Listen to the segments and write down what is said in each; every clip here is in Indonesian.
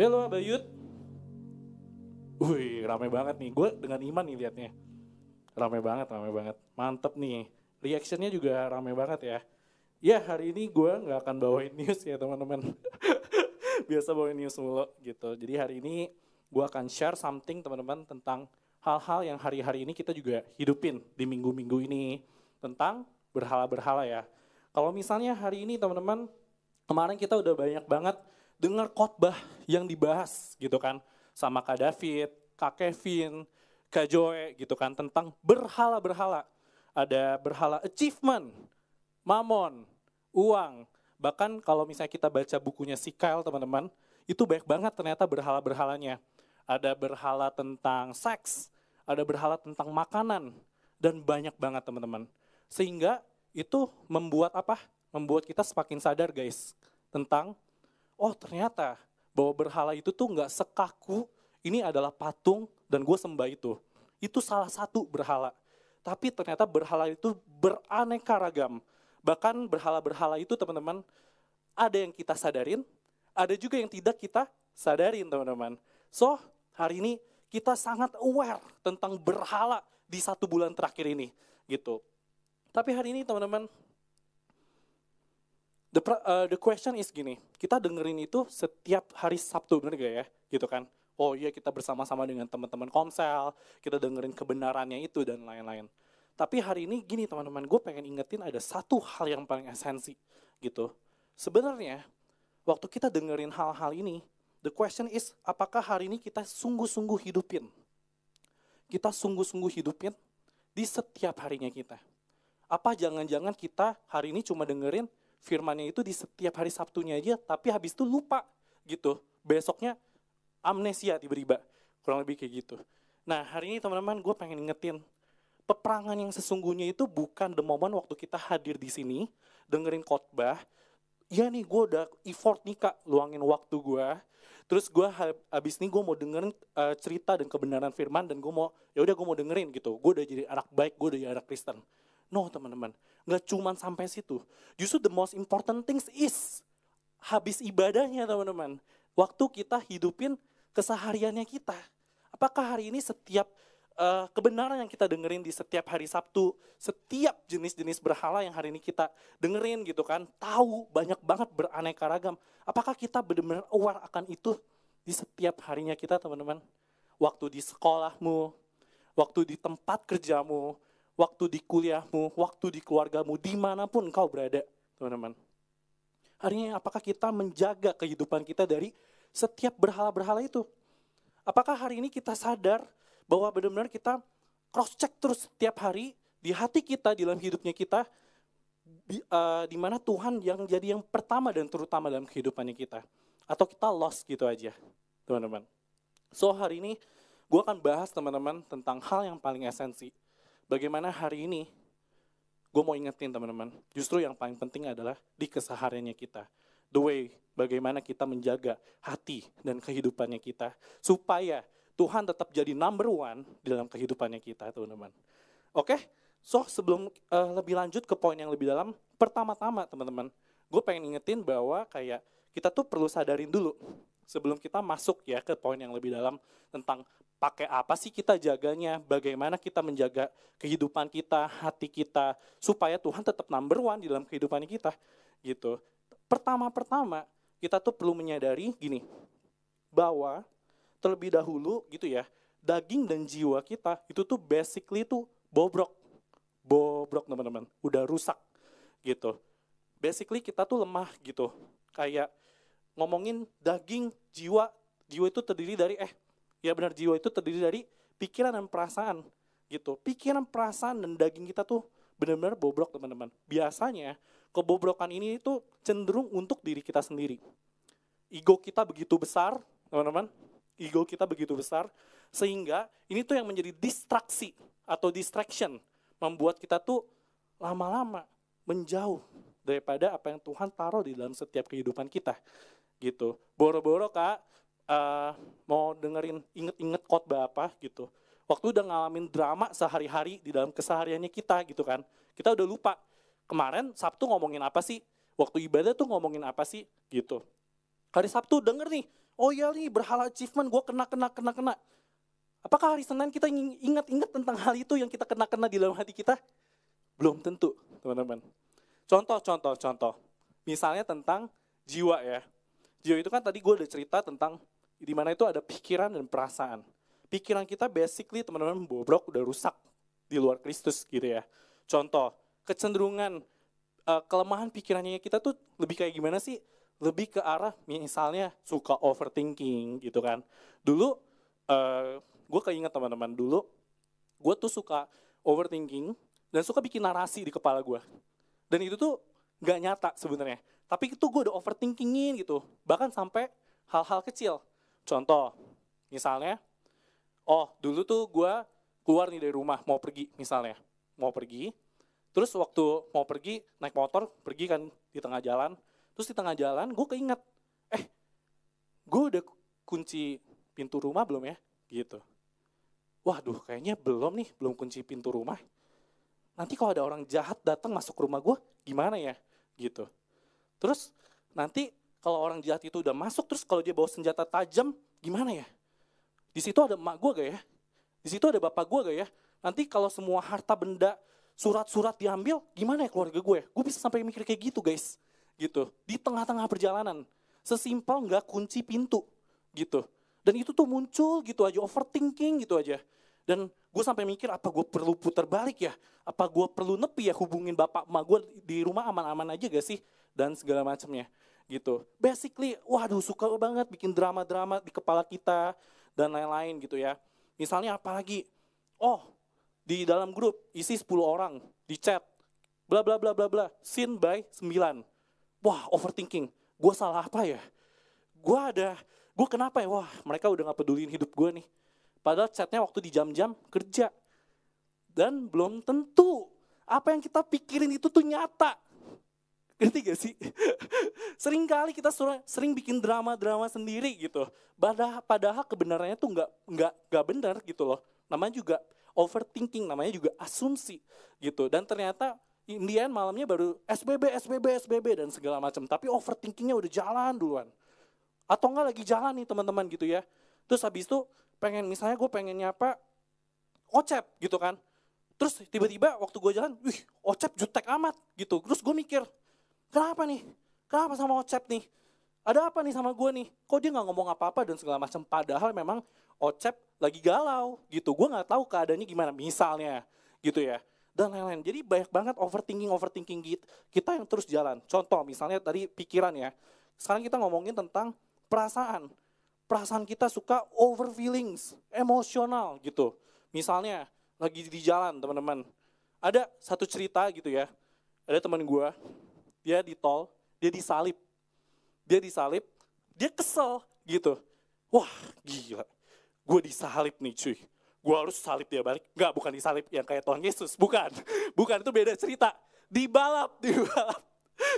Halo Bayut. Wih, rame banget nih. Gue dengan iman nih liatnya. Rame banget, rame banget. Mantep nih. Reactionnya juga rame banget ya. Ya hari ini gue nggak akan bawain news ya teman-teman. Biasa bawain news mulu gitu. Jadi hari ini gue akan share something teman-teman tentang hal-hal yang hari-hari ini kita juga hidupin di minggu-minggu ini. Tentang berhala-berhala ya. Kalau misalnya hari ini teman-teman, kemarin kita udah banyak banget dengar khotbah yang dibahas gitu kan sama Kak David, Kak Kevin, Kak Joe gitu kan tentang berhala-berhala. Ada berhala achievement, mamon, uang. Bahkan kalau misalnya kita baca bukunya si Kyle teman-teman, itu banyak banget ternyata berhala-berhalanya. Ada berhala tentang seks, ada berhala tentang makanan, dan banyak banget teman-teman. Sehingga itu membuat apa? Membuat kita semakin sadar guys tentang oh ternyata bahwa berhala itu tuh nggak sekaku ini adalah patung dan gue sembah itu. Itu salah satu berhala. Tapi ternyata berhala itu beraneka ragam. Bahkan berhala-berhala itu teman-teman ada yang kita sadarin, ada juga yang tidak kita sadarin teman-teman. So hari ini kita sangat aware tentang berhala di satu bulan terakhir ini gitu. Tapi hari ini teman-teman, the, uh, the question is gini, kita dengerin itu setiap hari Sabtu, bener gak ya? Gitu kan? Oh iya kita bersama-sama dengan teman-teman komsel, kita dengerin kebenarannya itu dan lain-lain. Tapi hari ini gini teman-teman, gue pengen ingetin ada satu hal yang paling esensi gitu. Sebenarnya waktu kita dengerin hal-hal ini, the question is apakah hari ini kita sungguh-sungguh hidupin? Kita sungguh-sungguh hidupin di setiap harinya kita. Apa jangan-jangan kita hari ini cuma dengerin firmannya itu di setiap hari Sabtunya aja, tapi habis itu lupa gitu. Besoknya amnesia tiba-tiba. Kurang lebih kayak gitu. Nah hari ini teman-teman gue pengen ingetin, peperangan yang sesungguhnya itu bukan the moment waktu kita hadir di sini, dengerin khotbah, ya nih gue udah effort nih kak, luangin waktu gue, terus gue habis ini gue mau dengerin uh, cerita dan kebenaran firman dan gue mau ya udah gue mau dengerin gitu gue udah jadi anak baik gue udah jadi anak Kristen No teman-teman, nggak cuma sampai situ. Justru the most important things is habis ibadahnya teman-teman. Waktu kita hidupin kesehariannya kita. Apakah hari ini setiap uh, kebenaran yang kita dengerin di setiap hari Sabtu, setiap jenis-jenis berhala yang hari ini kita dengerin gitu kan, tahu banyak banget beraneka ragam. Apakah kita benar-benar aware akan itu di setiap harinya kita teman-teman? Waktu di sekolahmu, waktu di tempat kerjamu, waktu di kuliahmu, waktu di keluargamu, di mana pun engkau berada, teman-teman. Hari ini apakah kita menjaga kehidupan kita dari setiap berhala-berhala itu? Apakah hari ini kita sadar bahwa benar-benar kita cross check terus setiap hari di hati kita, di dalam hidupnya kita, di, uh, di mana Tuhan yang jadi yang pertama dan terutama dalam kehidupannya kita. Atau kita lost gitu aja, teman-teman. So hari ini gue akan bahas teman-teman tentang hal yang paling esensi bagaimana hari ini gue mau ingetin teman-teman, justru yang paling penting adalah di kesehariannya kita. The way bagaimana kita menjaga hati dan kehidupannya kita. Supaya Tuhan tetap jadi number one di dalam kehidupannya kita teman-teman. Oke, so sebelum uh, lebih lanjut ke poin yang lebih dalam, pertama-tama teman-teman, gue pengen ingetin bahwa kayak kita tuh perlu sadarin dulu sebelum kita masuk ya ke poin yang lebih dalam tentang pakai apa sih kita jaganya, bagaimana kita menjaga kehidupan kita, hati kita, supaya Tuhan tetap number one di dalam kehidupan kita, gitu. Pertama-pertama, kita tuh perlu menyadari gini, bahwa terlebih dahulu gitu ya, daging dan jiwa kita itu tuh basically tuh bobrok, bobrok teman-teman, udah rusak gitu. Basically kita tuh lemah gitu, kayak ngomongin daging, jiwa, jiwa itu terdiri dari eh Ya benar jiwa itu terdiri dari pikiran dan perasaan gitu. Pikiran, perasaan dan daging kita tuh benar-benar bobrok teman-teman. Biasanya kebobrokan ini itu cenderung untuk diri kita sendiri. Ego kita begitu besar, teman-teman. Ego kita begitu besar sehingga ini tuh yang menjadi distraksi atau distraction membuat kita tuh lama-lama menjauh daripada apa yang Tuhan taruh di dalam setiap kehidupan kita gitu. Boro-boro kak uh, mau dengerin inget-inget khotbah apa gitu. Waktu udah ngalamin drama sehari-hari di dalam kesehariannya kita gitu kan. Kita udah lupa. Kemarin Sabtu ngomongin apa sih? Waktu ibadah tuh ngomongin apa sih? Gitu. Hari Sabtu denger nih, oh iya nih berhala achievement gue kena, kena, kena, kena. Apakah hari Senin kita ingat-ingat tentang hal itu yang kita kena-kena di dalam hati kita? Belum tentu, teman-teman. Contoh, contoh, contoh. Misalnya tentang jiwa ya. Jiwa itu kan tadi gue udah cerita tentang di mana itu ada pikiran dan perasaan. Pikiran kita basically teman-teman bobrok udah rusak di luar Kristus gitu ya. Contoh, kecenderungan uh, kelemahan pikirannya kita tuh lebih kayak gimana sih? Lebih ke arah misalnya suka overthinking gitu kan. Dulu uh, gue keinget teman-teman dulu gue tuh suka overthinking dan suka bikin narasi di kepala gue dan itu tuh gak nyata sebenarnya tapi itu gue udah overthinkingin gitu bahkan sampai hal-hal kecil contoh misalnya oh dulu tuh gue keluar nih dari rumah mau pergi misalnya mau pergi terus waktu mau pergi naik motor pergi kan di tengah jalan terus di tengah jalan gue keinget eh gue udah kunci pintu rumah belum ya gitu waduh kayaknya belum nih, belum kunci pintu rumah. Nanti kalau ada orang jahat datang masuk rumah gue, gimana ya? Gitu. Terus nanti kalau orang jahat itu udah masuk, terus kalau dia bawa senjata tajam, gimana ya? Di situ ada emak gue gak ya? Di situ ada bapak gue gak ya? Nanti kalau semua harta benda, surat-surat diambil, gimana ya keluarga gue? Gue bisa sampai mikir kayak gitu guys. Gitu. Di tengah-tengah perjalanan. Sesimpel nggak kunci pintu. Gitu dan itu tuh muncul gitu aja, overthinking gitu aja. Dan gue sampai mikir apa gue perlu putar balik ya? Apa gue perlu nepi ya hubungin bapak emak gue di rumah aman-aman aja gak sih? Dan segala macamnya gitu. Basically, waduh suka banget bikin drama-drama di kepala kita dan lain-lain gitu ya. Misalnya apalagi, oh di dalam grup isi 10 orang di chat, bla bla bla bla bla, sin by 9. Wah overthinking, gue salah apa ya? Gue ada Gue kenapa ya? Wah mereka udah gak peduliin hidup gue nih. Padahal chatnya waktu di jam-jam kerja. Dan belum tentu apa yang kita pikirin itu tuh nyata. Ngerti gak sih? sering kali kita sering bikin drama-drama sendiri gitu. Padahal, padahal kebenarannya tuh nggak nggak nggak benar gitu loh. Namanya juga overthinking, namanya juga asumsi gitu. Dan ternyata Indian malamnya baru SBB, SBB, SBB dan segala macam. Tapi overthinkingnya udah jalan duluan. Atau enggak lagi jalan nih teman-teman gitu ya. Terus habis itu pengen misalnya gue pengen nyapa Ocep gitu kan. Terus tiba-tiba waktu gue jalan, wih Ocep jutek amat gitu. Terus gue mikir, kenapa nih? Kenapa sama Ocep nih? Ada apa nih sama gue nih? Kok dia nggak ngomong apa-apa dan segala macam. Padahal memang Ocep lagi galau gitu. Gue nggak tahu keadaannya gimana misalnya gitu ya. Dan lain-lain. Jadi banyak banget overthinking, overthinking gitu. Kita yang terus jalan. Contoh misalnya tadi pikiran ya. Sekarang kita ngomongin tentang perasaan. Perasaan kita suka over feelings, emosional gitu. Misalnya lagi di jalan teman-teman, ada satu cerita gitu ya, ada teman gue, dia di tol, dia disalip. Dia disalip, dia kesel gitu. Wah gila, gue disalip nih cuy. Gue harus salip dia balik. Enggak, bukan disalip yang kayak Tuhan Yesus, bukan. Bukan, itu beda cerita. Dibalap, dibalap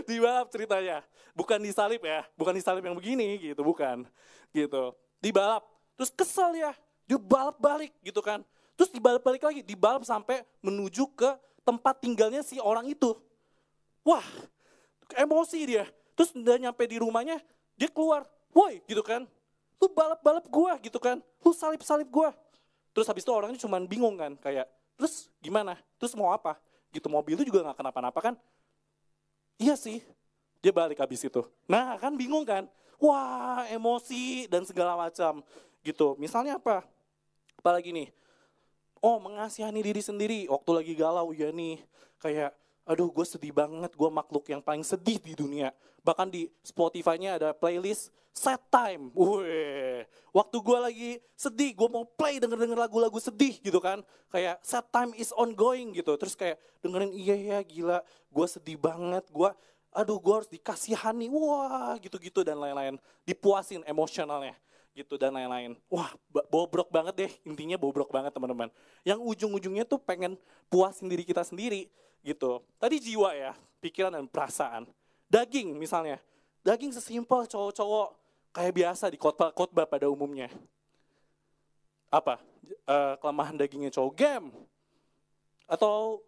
di balap ceritanya. Bukan di salib ya, bukan di salib yang begini gitu, bukan. Gitu. Di balap. Terus kesel ya, dia balap balik gitu kan. Terus dibalap balik lagi, dibalap sampai menuju ke tempat tinggalnya si orang itu. Wah, emosi dia. Terus udah nyampe di rumahnya, dia keluar. Woi, gitu kan. Lu balap-balap gua gitu kan. Lu salip-salip gua. Terus habis itu orangnya cuma bingung kan, kayak, terus gimana? Terus mau apa? Gitu mobil itu juga gak kenapa-napa kan. Iya sih, dia balik habis itu. Nah kan bingung kan, wah emosi dan segala macam gitu. Misalnya apa? Apalagi nih, oh mengasihani diri sendiri waktu lagi galau ya nih, kayak aduh gue sedih banget, gue makhluk yang paling sedih di dunia. Bahkan di Spotify-nya ada playlist set time. Wih, waktu gue lagi sedih, gue mau play denger-denger lagu-lagu sedih gitu kan. Kayak set time is ongoing gitu. Terus kayak dengerin iya ya gila, gue sedih banget, gue aduh gue harus dikasihani, wah gitu-gitu dan lain-lain. Dipuasin emosionalnya gitu dan lain-lain. Wah, bobrok banget deh, intinya bobrok banget teman-teman. Yang ujung-ujungnya tuh pengen puasin diri kita sendiri gitu. Tadi jiwa ya, pikiran dan perasaan. Daging misalnya, daging sesimpel cowok-cowok kayak biasa di khotbah-khotbah pada umumnya. Apa? Uh, kelemahan dagingnya cowok game. Atau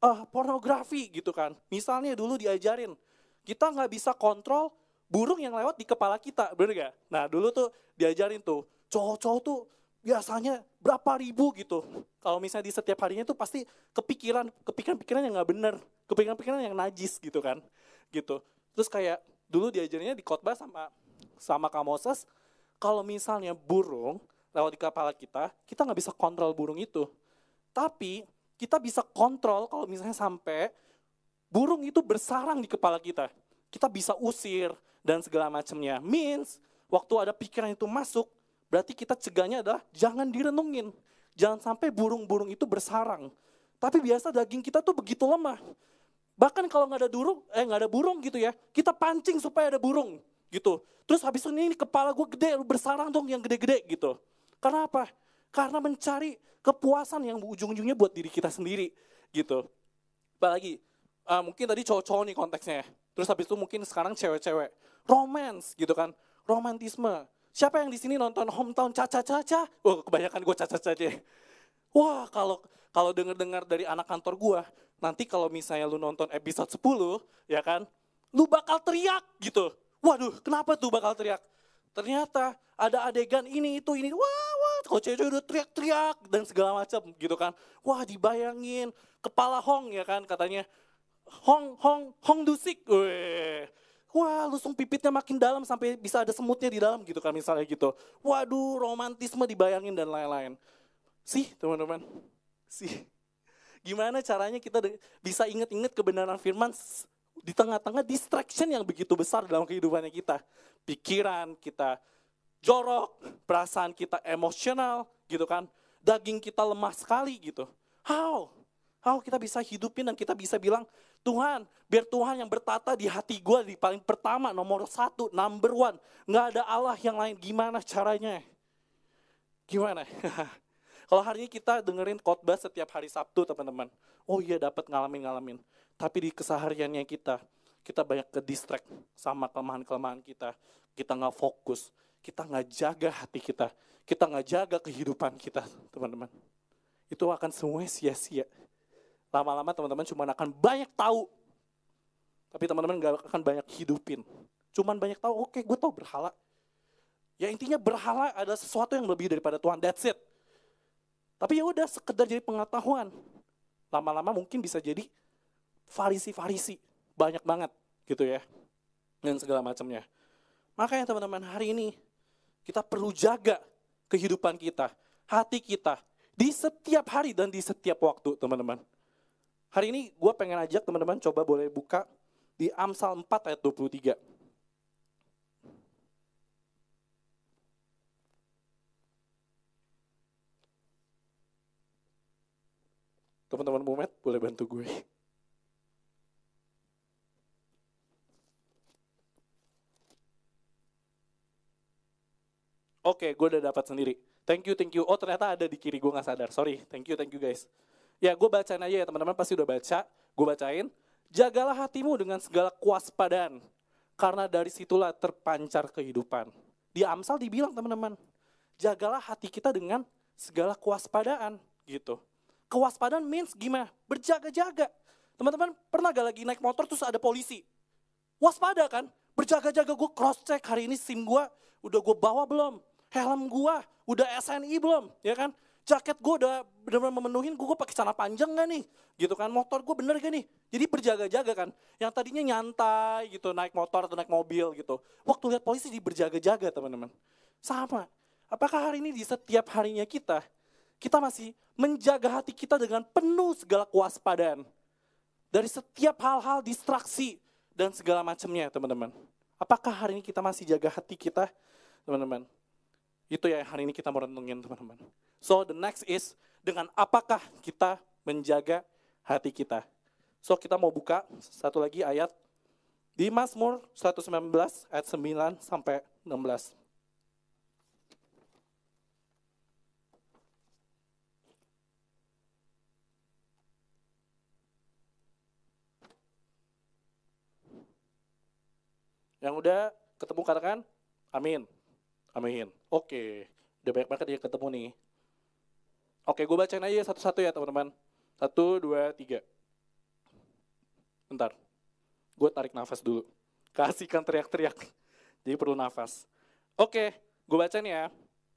uh, pornografi gitu kan. Misalnya dulu diajarin, kita nggak bisa kontrol burung yang lewat di kepala kita, bener gak? Nah dulu tuh diajarin tuh, cowok-cowok tuh biasanya berapa ribu gitu. Kalau misalnya di setiap harinya tuh pasti kepikiran, kepikiran-pikiran yang nggak bener, kepikiran-pikiran yang najis gitu kan, gitu. Terus kayak dulu diajarinnya di khotbah sama sama Kak Moses, kalau misalnya burung lewat di kepala kita, kita nggak bisa kontrol burung itu. Tapi kita bisa kontrol kalau misalnya sampai burung itu bersarang di kepala kita. Kita bisa usir dan segala macamnya. Means waktu ada pikiran itu masuk, Berarti kita cegahnya adalah jangan direnungin. Jangan sampai burung-burung itu bersarang. Tapi biasa daging kita tuh begitu lemah. Bahkan kalau nggak ada burung, eh nggak ada burung gitu ya, kita pancing supaya ada burung gitu. Terus habis ini, ini kepala gue gede, bersarang dong yang gede-gede gitu. Karena apa? Karena mencari kepuasan yang ujung-ujungnya buat diri kita sendiri gitu. Apalagi, uh, mungkin tadi cowok-cowok nih konteksnya. Terus habis itu mungkin sekarang cewek-cewek. Romance gitu kan, romantisme. Siapa yang di sini nonton hometown caca-caca? Oh, kebanyakan gue caca-caca. Wah, kalau kalau dengar-dengar dari anak kantor gue, nanti kalau misalnya lu nonton episode 10, ya kan, lu bakal teriak gitu. Waduh, kenapa tuh bakal teriak? Ternyata ada adegan ini, itu, ini, wah, wah, kalau cewek-cewek udah teriak-teriak dan segala macam gitu kan. Wah, dibayangin, kepala Hong ya kan katanya. Hong, Hong, Hong Dusik. Weh wah lusung pipitnya makin dalam sampai bisa ada semutnya di dalam gitu kan misalnya gitu. Waduh romantisme dibayangin dan lain-lain. Sih teman-teman, sih. Gimana caranya kita bisa ingat-ingat kebenaran firman di tengah-tengah distraction yang begitu besar dalam kehidupannya kita. Pikiran kita jorok, perasaan kita emosional gitu kan. Daging kita lemah sekali gitu. How? How kita bisa hidupin dan kita bisa bilang, Tuhan, biar Tuhan yang bertata di hati gue di paling pertama, nomor satu, number one. Nggak ada Allah yang lain, gimana caranya? Gimana? Kalau hari ini kita dengerin khotbah setiap hari Sabtu teman-teman. Oh iya dapat ngalamin-ngalamin. Tapi di kesehariannya kita, kita banyak ke distract sama kelemahan-kelemahan kita. Kita nggak fokus, kita nggak jaga hati kita, kita nggak jaga kehidupan kita teman-teman. Itu akan semuanya sia-sia lama-lama teman-teman cuma akan banyak tahu. Tapi teman-teman gak akan banyak hidupin. Cuman banyak tahu, oke gue tahu berhala. Ya intinya berhala ada sesuatu yang lebih daripada Tuhan, that's it. Tapi ya udah sekedar jadi pengetahuan. Lama-lama mungkin bisa jadi farisi-farisi. Banyak banget gitu ya. Dan segala macamnya. Makanya teman-teman hari ini kita perlu jaga kehidupan kita, hati kita, di setiap hari dan di setiap waktu teman-teman. Hari ini gue pengen ajak teman-teman coba boleh buka di Amsal 4 ayat 23. Teman-teman Mumet boleh bantu gue. Oke, gue udah dapat sendiri. Thank you, thank you. Oh ternyata ada di kiri gue nggak sadar. Sorry, thank you, thank you guys. Ya gue bacain aja ya teman-teman pasti udah baca. Gue bacain. Jagalah hatimu dengan segala kewaspadaan. Karena dari situlah terpancar kehidupan. Di Amsal dibilang teman-teman. Jagalah hati kita dengan segala kewaspadaan. gitu. Kewaspadaan means gimana? Berjaga-jaga. Teman-teman pernah gak lagi naik motor terus ada polisi? Waspada kan? Berjaga-jaga gue cross check hari ini SIM gue udah gue bawa belum? Helm gue udah SNI belum? Ya kan? Jaket gue udah benar-benar memenuhin gue, gue pakai celana panjang gak nih? Gitu kan, motor gue bener gak nih? Jadi berjaga-jaga kan. Yang tadinya nyantai gitu, naik motor atau naik mobil gitu. Waktu lihat polisi di berjaga-jaga teman-teman. Sama. Apakah hari ini di setiap harinya kita, kita masih menjaga hati kita dengan penuh segala kewaspadaan. Dari setiap hal-hal distraksi dan segala macamnya teman-teman. Apakah hari ini kita masih jaga hati kita teman-teman? Itu ya hari ini kita mau renungin teman-teman. So the next is dengan apakah kita menjaga hati kita. So kita mau buka satu lagi ayat di Mazmur 119 ayat 9 sampai 16. Yang udah ketemu katakan amin. Amin. Oke, udah banyak banget yang ketemu nih. Oke, gue bacain aja satu-satu ya teman-teman. Satu, dua, tiga. Bentar, gue tarik nafas dulu. Kasihkan teriak-teriak. Jadi perlu nafas. Oke, gue baca nih ya.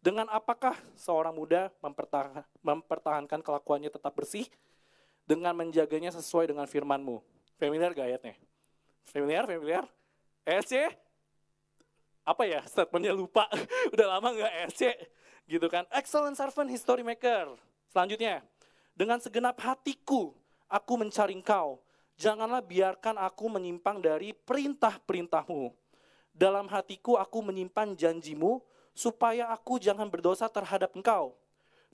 Dengan apakah seorang muda mempertahan, mempertahankan kelakuannya tetap bersih dengan menjaganya sesuai dengan firmanmu? Familiar gak ayatnya? Familiar, familiar? ESC? Apa ya, statementnya lupa. Udah lama gak ESC? Gitu kan. Excellent servant, history maker. Selanjutnya, dengan segenap hatiku, aku mencari engkau. Janganlah biarkan aku menyimpang dari perintah-perintahmu. Dalam hatiku aku menyimpan janjimu, supaya aku jangan berdosa terhadap engkau.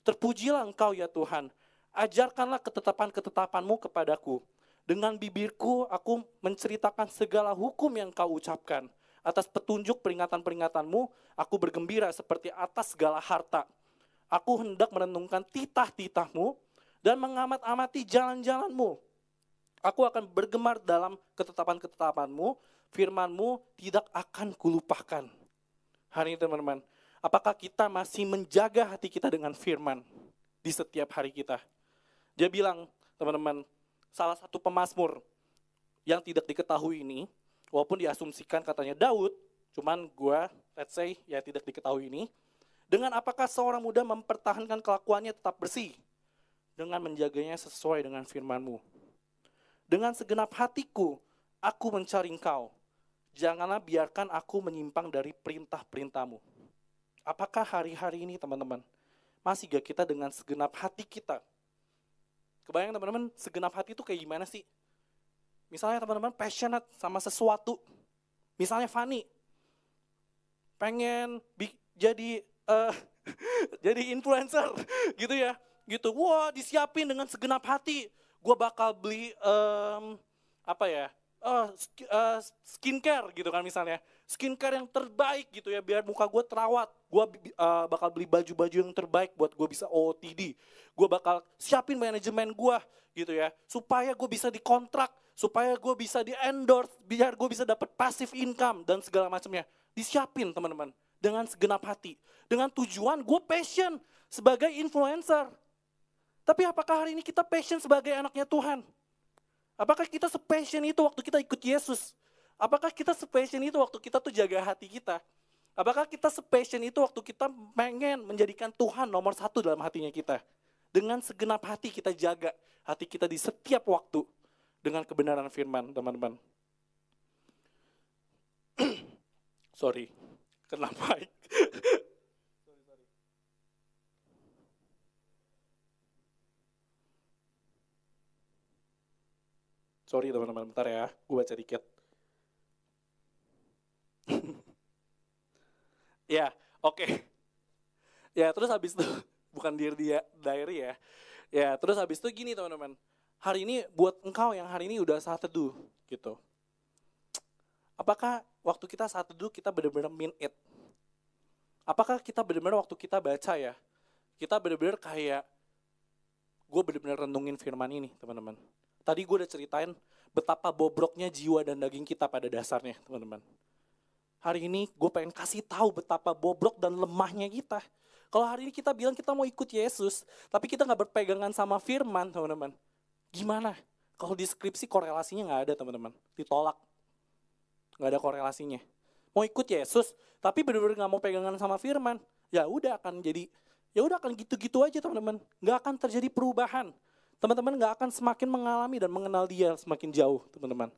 Terpujilah engkau ya Tuhan, ajarkanlah ketetapan-ketetapanmu kepadaku. Dengan bibirku aku menceritakan segala hukum yang kau ucapkan. Atas petunjuk peringatan-peringatanmu, aku bergembira seperti atas segala harta. Aku hendak merenungkan titah-titahmu dan mengamat-amati jalan-jalanmu. Aku akan bergemar dalam ketetapan-ketetapanmu, firmanmu tidak akan kulupakan. Hari ini teman-teman, Apakah kita masih menjaga hati kita dengan firman di setiap hari kita? Dia bilang, teman-teman, salah satu pemazmur yang tidak diketahui ini, walaupun diasumsikan katanya Daud, cuman gue, let's say, ya tidak diketahui ini, dengan apakah seorang muda mempertahankan kelakuannya tetap bersih? Dengan menjaganya sesuai dengan firmanmu. Dengan segenap hatiku, aku mencari engkau. Janganlah biarkan aku menyimpang dari perintah-perintahmu. Apakah hari-hari ini teman-teman, masih gak kita dengan segenap hati kita? Kebayang teman-teman, segenap hati itu kayak gimana sih? Misalnya teman-teman passionate sama sesuatu. Misalnya Fanny, pengen jadi uh, jadi influencer gitu ya. Gitu, wah disiapin dengan segenap hati. Gue bakal beli um, apa ya, uh, skincare gitu kan misalnya skincare yang terbaik gitu ya biar muka gue terawat gue uh, bakal beli baju-baju yang terbaik buat gue bisa OOTD gue bakal siapin manajemen gue gitu ya supaya gue bisa dikontrak supaya gue bisa di endorse biar gue bisa dapat passive income dan segala macamnya. Disiapin teman-teman. Dengan segenap hati. Dengan tujuan gue passion sebagai influencer. Tapi apakah hari ini kita passion sebagai anaknya Tuhan? Apakah kita sepassion itu waktu kita ikut Yesus? Apakah kita sepassion itu waktu kita tuh jaga hati kita? Apakah kita sepassion itu waktu kita pengen menjadikan Tuhan nomor satu dalam hatinya kita? Dengan segenap hati kita jaga hati kita di setiap waktu dengan kebenaran firman, teman-teman. sorry, kena mic. sorry teman-teman, bentar ya, gue baca dikit. ya, oke. Okay. Ya, terus habis itu bukan diri dia diary ya. Ya, terus habis itu gini teman-teman. Hari ini buat engkau yang hari ini udah saat teduh gitu. Apakah waktu kita saat teduh kita benar-benar mean it? Apakah kita benar-benar waktu kita baca ya, kita benar-benar kayak gue benar-benar renungin firman ini teman-teman. Tadi gue udah ceritain betapa bobroknya jiwa dan daging kita pada dasarnya teman-teman hari ini gue pengen kasih tahu betapa bobrok dan lemahnya kita. Kalau hari ini kita bilang kita mau ikut Yesus, tapi kita nggak berpegangan sama firman, teman-teman. Gimana? Kalau di skripsi korelasinya nggak ada, teman-teman. Ditolak. Nggak ada korelasinya. Mau ikut Yesus, tapi benar-benar nggak mau pegangan sama firman. Ya udah akan jadi, ya udah akan gitu-gitu aja, teman-teman. Nggak akan terjadi perubahan. Teman-teman nggak akan semakin mengalami dan mengenal dia semakin jauh, teman-teman.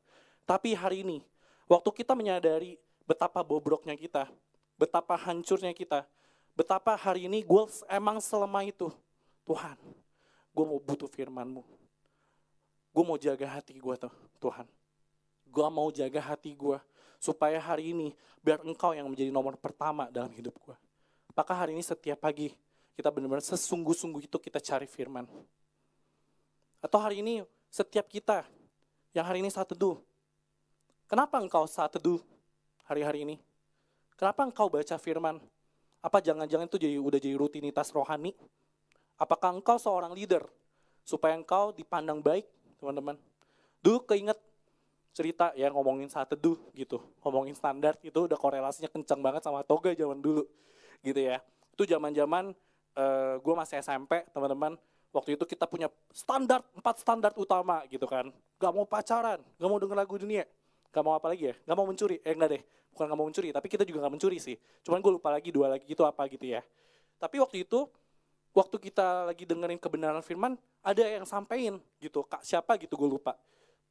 Tapi hari ini, waktu kita menyadari betapa bobroknya kita, betapa hancurnya kita, betapa hari ini gue emang selama itu. Tuhan, gue mau butuh firmanmu. Gue mau jaga hati gue tuh, Tuhan. Gue mau jaga hati gue, supaya hari ini biar engkau yang menjadi nomor pertama dalam hidup gue. Apakah hari ini setiap pagi kita benar-benar sesungguh-sungguh itu kita cari firman? Atau hari ini setiap kita yang hari ini saat teduh, kenapa engkau saat teduh hari-hari ini? Kenapa engkau baca firman? Apa jangan-jangan itu jadi udah jadi rutinitas rohani? Apakah engkau seorang leader supaya engkau dipandang baik, teman-teman? Dulu keinget cerita ya ngomongin saat teduh gitu, ngomongin standar itu udah korelasinya kencang banget sama toga zaman dulu, gitu ya. Itu zaman-zaman uh, eh, gue masih SMP, teman-teman. Waktu itu kita punya standar, empat standar utama gitu kan. Gak mau pacaran, gak mau denger lagu dunia, Gak mau apa lagi ya? Gak mau mencuri? Eh enggak deh, bukan gak mau mencuri, tapi kita juga gak mencuri sih. Cuman gue lupa lagi dua lagi itu apa gitu ya. Tapi waktu itu, waktu kita lagi dengerin kebenaran firman, ada yang sampein gitu, kak siapa gitu gue lupa.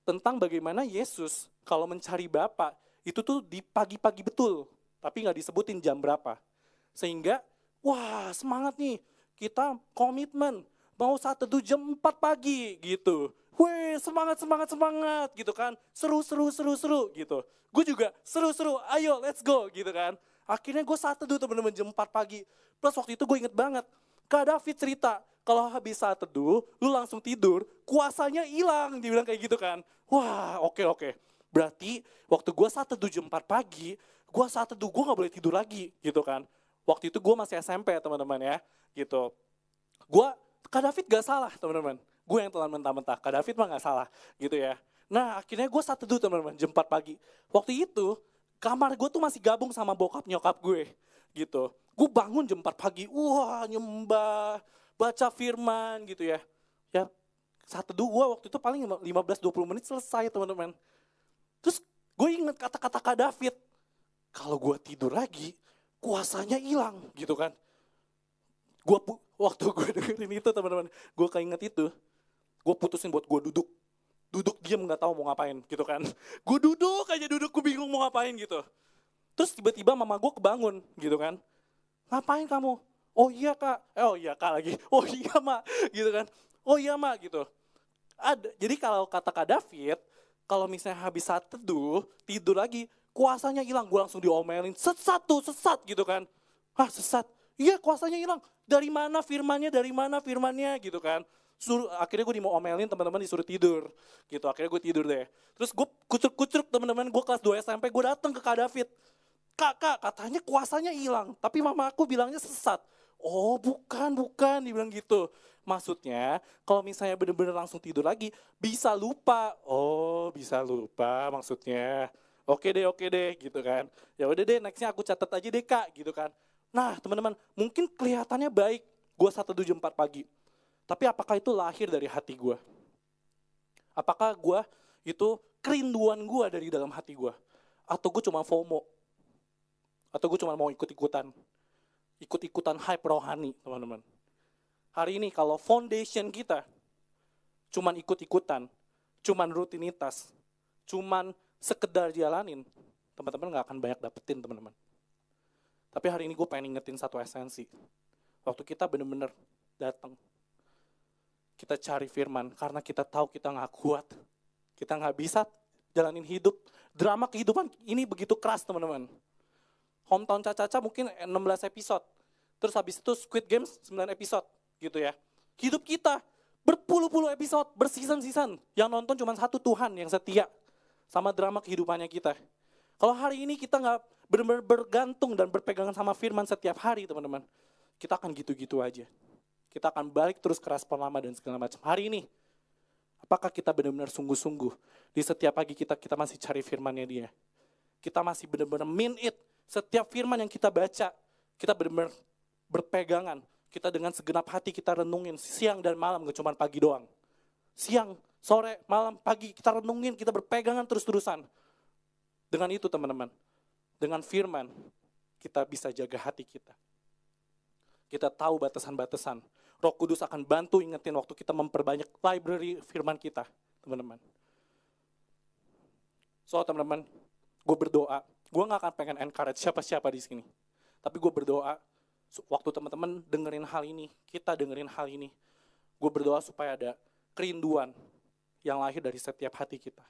Tentang bagaimana Yesus kalau mencari Bapak, itu tuh di pagi-pagi betul, tapi nggak disebutin jam berapa. Sehingga, wah semangat nih, kita komitmen, mau saat teduh jam 4 pagi gitu. Weh semangat semangat semangat gitu kan. Seru seru seru seru gitu. Gue juga seru seru ayo let's go gitu kan. Akhirnya gue saat teduh teman-teman jam 4 pagi. Plus waktu itu gue inget banget. Kak David cerita kalau habis saat teduh lu langsung tidur kuasanya hilang. Dia bilang kayak gitu kan. Wah oke okay, oke. Okay. Berarti waktu gue saat teduh jam 4 pagi gue saat teduh gue gak boleh tidur lagi gitu kan. Waktu itu gue masih SMP teman-teman ya gitu. Gue Kak David gak salah teman-teman. Gue yang telan mentah-mentah. Kak David mah gak salah gitu ya. Nah akhirnya gue satu teduh teman-teman jam 4 pagi. Waktu itu kamar gue tuh masih gabung sama bokap nyokap gue gitu. Gue bangun jam 4 pagi, wah nyembah, baca firman gitu ya. Ya teduh gue waktu itu paling 15-20 menit selesai teman-teman. Terus gue inget kata-kata Kak David. Kalau gue tidur lagi, kuasanya hilang gitu kan. Gue waktu gue dengerin itu teman-teman, gue keinget itu, gue putusin buat gue duduk. Duduk diam nggak tahu mau ngapain gitu kan. Gue duduk aja duduk, gue bingung mau ngapain gitu. Terus tiba-tiba mama gue kebangun gitu kan. Ngapain kamu? Oh iya kak, eh, oh iya kak lagi. Oh iya mak, gitu kan. Oh iya mak gitu. Ada, jadi kalau kata kak David, kalau misalnya habis saat teduh, tidur lagi, kuasanya hilang. Gue langsung diomelin, sesat tuh, sesat gitu kan. Hah sesat? Iya kuasanya hilang. Dari mana firmannya, dari mana firmannya gitu kan. Suruh, akhirnya gue mau omelin teman-teman disuruh tidur gitu akhirnya gue tidur deh terus gue kucuk-kucuk teman-teman gue kelas 2 SMP gue datang ke Kak David kak kak katanya kuasanya hilang tapi mama aku bilangnya sesat oh bukan bukan dibilang gitu maksudnya kalau misalnya bener-bener langsung tidur lagi bisa lupa oh bisa lupa maksudnya oke deh oke deh gitu kan ya udah deh nextnya aku catat aja deh kak gitu kan Nah teman-teman, mungkin kelihatannya baik gue satu tujuh empat pagi. Tapi apakah itu lahir dari hati gue? Apakah gue itu kerinduan gue dari dalam hati gue? Atau gue cuma FOMO? Atau gue cuma mau ikut-ikutan? Ikut-ikutan hype rohani, teman-teman. Hari ini kalau foundation kita cuman ikut-ikutan, cuman rutinitas, cuman sekedar jalanin, teman-teman gak akan banyak dapetin, teman-teman. Tapi hari ini gue pengen ingetin satu esensi. Waktu kita bener-bener datang, kita cari firman karena kita tahu kita nggak kuat, kita nggak bisa jalanin hidup. Drama kehidupan ini begitu keras teman-teman. Hometown Caca-Caca mungkin 16 episode. Terus habis itu Squid Games 9 episode gitu ya. Hidup kita berpuluh-puluh episode, berseason-season. Yang nonton cuma satu Tuhan yang setia sama drama kehidupannya kita. Kalau hari ini kita nggak benar-benar bergantung dan berpegangan sama firman setiap hari teman-teman, kita akan gitu-gitu aja. Kita akan balik terus ke respon lama dan segala macam. Hari ini, apakah kita benar-benar sungguh-sungguh di setiap pagi kita kita masih cari firmannya dia. Kita masih benar-benar mean it. Setiap firman yang kita baca, kita benar-benar berpegangan. Kita dengan segenap hati kita renungin siang dan malam, gak cuma pagi doang. Siang, sore, malam, pagi, kita renungin, kita berpegangan terus-terusan. Dengan itu teman-teman, dengan firman, kita bisa jaga hati kita. Kita tahu batasan-batasan. Roh Kudus akan bantu ingetin waktu kita memperbanyak library firman kita, teman-teman. So, teman-teman, gue berdoa. Gue gak akan pengen encourage siapa-siapa di sini. Tapi gue berdoa, waktu teman-teman dengerin hal ini, kita dengerin hal ini, gue berdoa supaya ada kerinduan yang lahir dari setiap hati kita.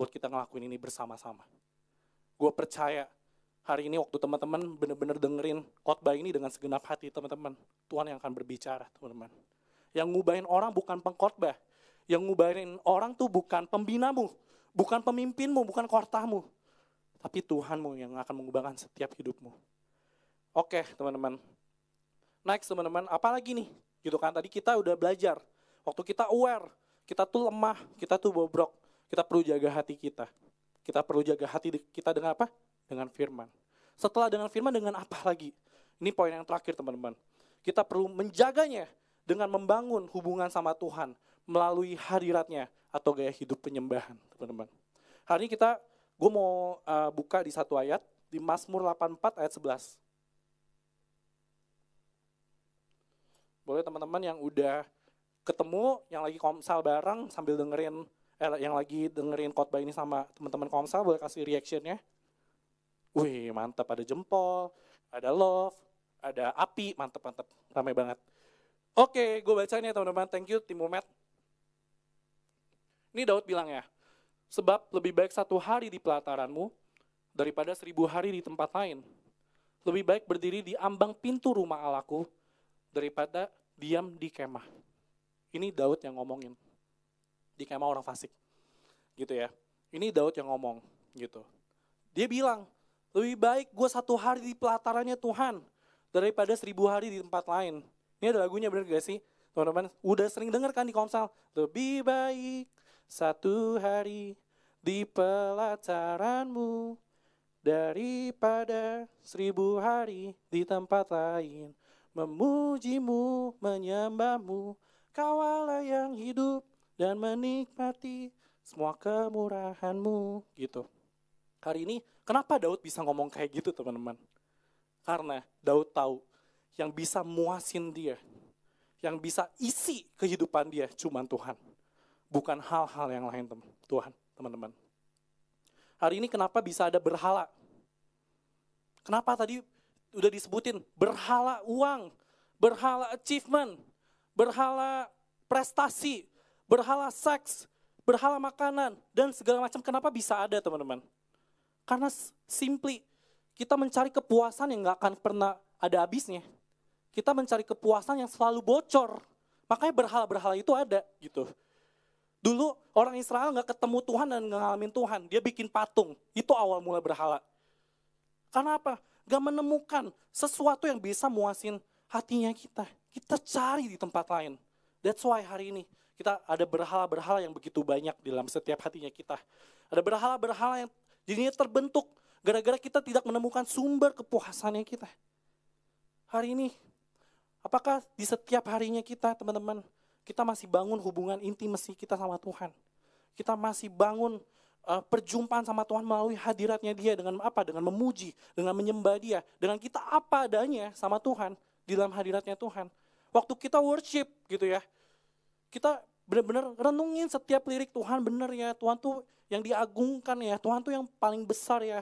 Buat kita ngelakuin ini bersama-sama. Gue percaya hari ini waktu teman-teman benar-benar dengerin khotbah ini dengan segenap hati teman-teman, Tuhan yang akan berbicara teman-teman. Yang ngubahin orang bukan pengkhotbah, yang ngubahin orang tuh bukan pembinamu, bukan pemimpinmu, bukan kortamu, tapi Tuhanmu yang akan mengubahkan setiap hidupmu. Oke teman-teman, next teman-teman, apalagi nih? Gitu kan, tadi kita udah belajar, waktu kita aware, kita tuh lemah, kita tuh bobrok, kita perlu jaga hati kita. Kita perlu jaga hati kita dengan apa? Dengan firman. Setelah dengan firman, dengan apa lagi? Ini poin yang terakhir teman-teman. Kita perlu menjaganya dengan membangun hubungan sama Tuhan melalui hadiratnya atau gaya hidup penyembahan teman-teman. Hari ini kita gue mau uh, buka di satu ayat, di Mazmur 84 ayat 11. Boleh teman-teman yang udah ketemu, yang lagi komsal bareng sambil dengerin, eh, yang lagi dengerin khotbah ini sama teman-teman komsal, boleh kasih reactionnya. Wih, mantap, ada jempol, ada love, ada api, mantap, mantap, ramai banget. Oke, gue baca ya teman-teman, thank you tim Umet. Ini Daud bilang ya, sebab lebih baik satu hari di pelataranmu daripada seribu hari di tempat lain. Lebih baik berdiri di ambang pintu rumah Allahku daripada diam di kemah. Ini Daud yang ngomongin. Di kemah orang fasik. Gitu ya. Ini Daud yang ngomong gitu. Dia bilang, lebih baik gue satu hari di pelatarannya Tuhan daripada seribu hari di tempat lain. Ini ada lagunya bener gak sih? Teman-teman, udah sering denger kan di komsel? Lebih baik satu hari di pelataranmu daripada seribu hari di tempat lain memujimu, menyembahmu, kawalah yang hidup dan menikmati semua kemurahanmu, gitu. Hari ini, kenapa Daud bisa ngomong kayak gitu, teman-teman? Karena Daud tahu yang bisa muasin dia, yang bisa isi kehidupan dia cuma Tuhan. Bukan hal-hal yang lain, teman Tuhan, teman-teman. Hari ini kenapa bisa ada berhala? Kenapa tadi udah disebutin berhala uang, berhala achievement, berhala prestasi, berhala seks, berhala makanan, dan segala macam. Kenapa bisa ada teman-teman? Karena simply kita mencari kepuasan yang nggak akan pernah ada habisnya. Kita mencari kepuasan yang selalu bocor. Makanya berhala-berhala itu ada gitu. Dulu orang Israel nggak ketemu Tuhan dan ngalamin Tuhan. Dia bikin patung. Itu awal mula berhala. Karena apa? gak menemukan sesuatu yang bisa muasin hatinya kita. Kita cari di tempat lain. That's why hari ini kita ada berhala-berhala yang begitu banyak di dalam setiap hatinya kita. Ada berhala-berhala yang jadinya terbentuk gara-gara kita tidak menemukan sumber kepuasannya kita. Hari ini, apakah di setiap harinya kita teman-teman, kita masih bangun hubungan intimasi kita sama Tuhan. Kita masih bangun uh, perjumpaan sama Tuhan melalui hadiratnya dia dengan apa? Dengan memuji, dengan menyembah dia, dengan kita apa adanya sama Tuhan di dalam hadiratnya Tuhan. Waktu kita worship gitu ya, kita benar-benar renungin setiap lirik Tuhan benar ya, Tuhan tuh yang diagungkan ya, Tuhan tuh yang paling besar ya.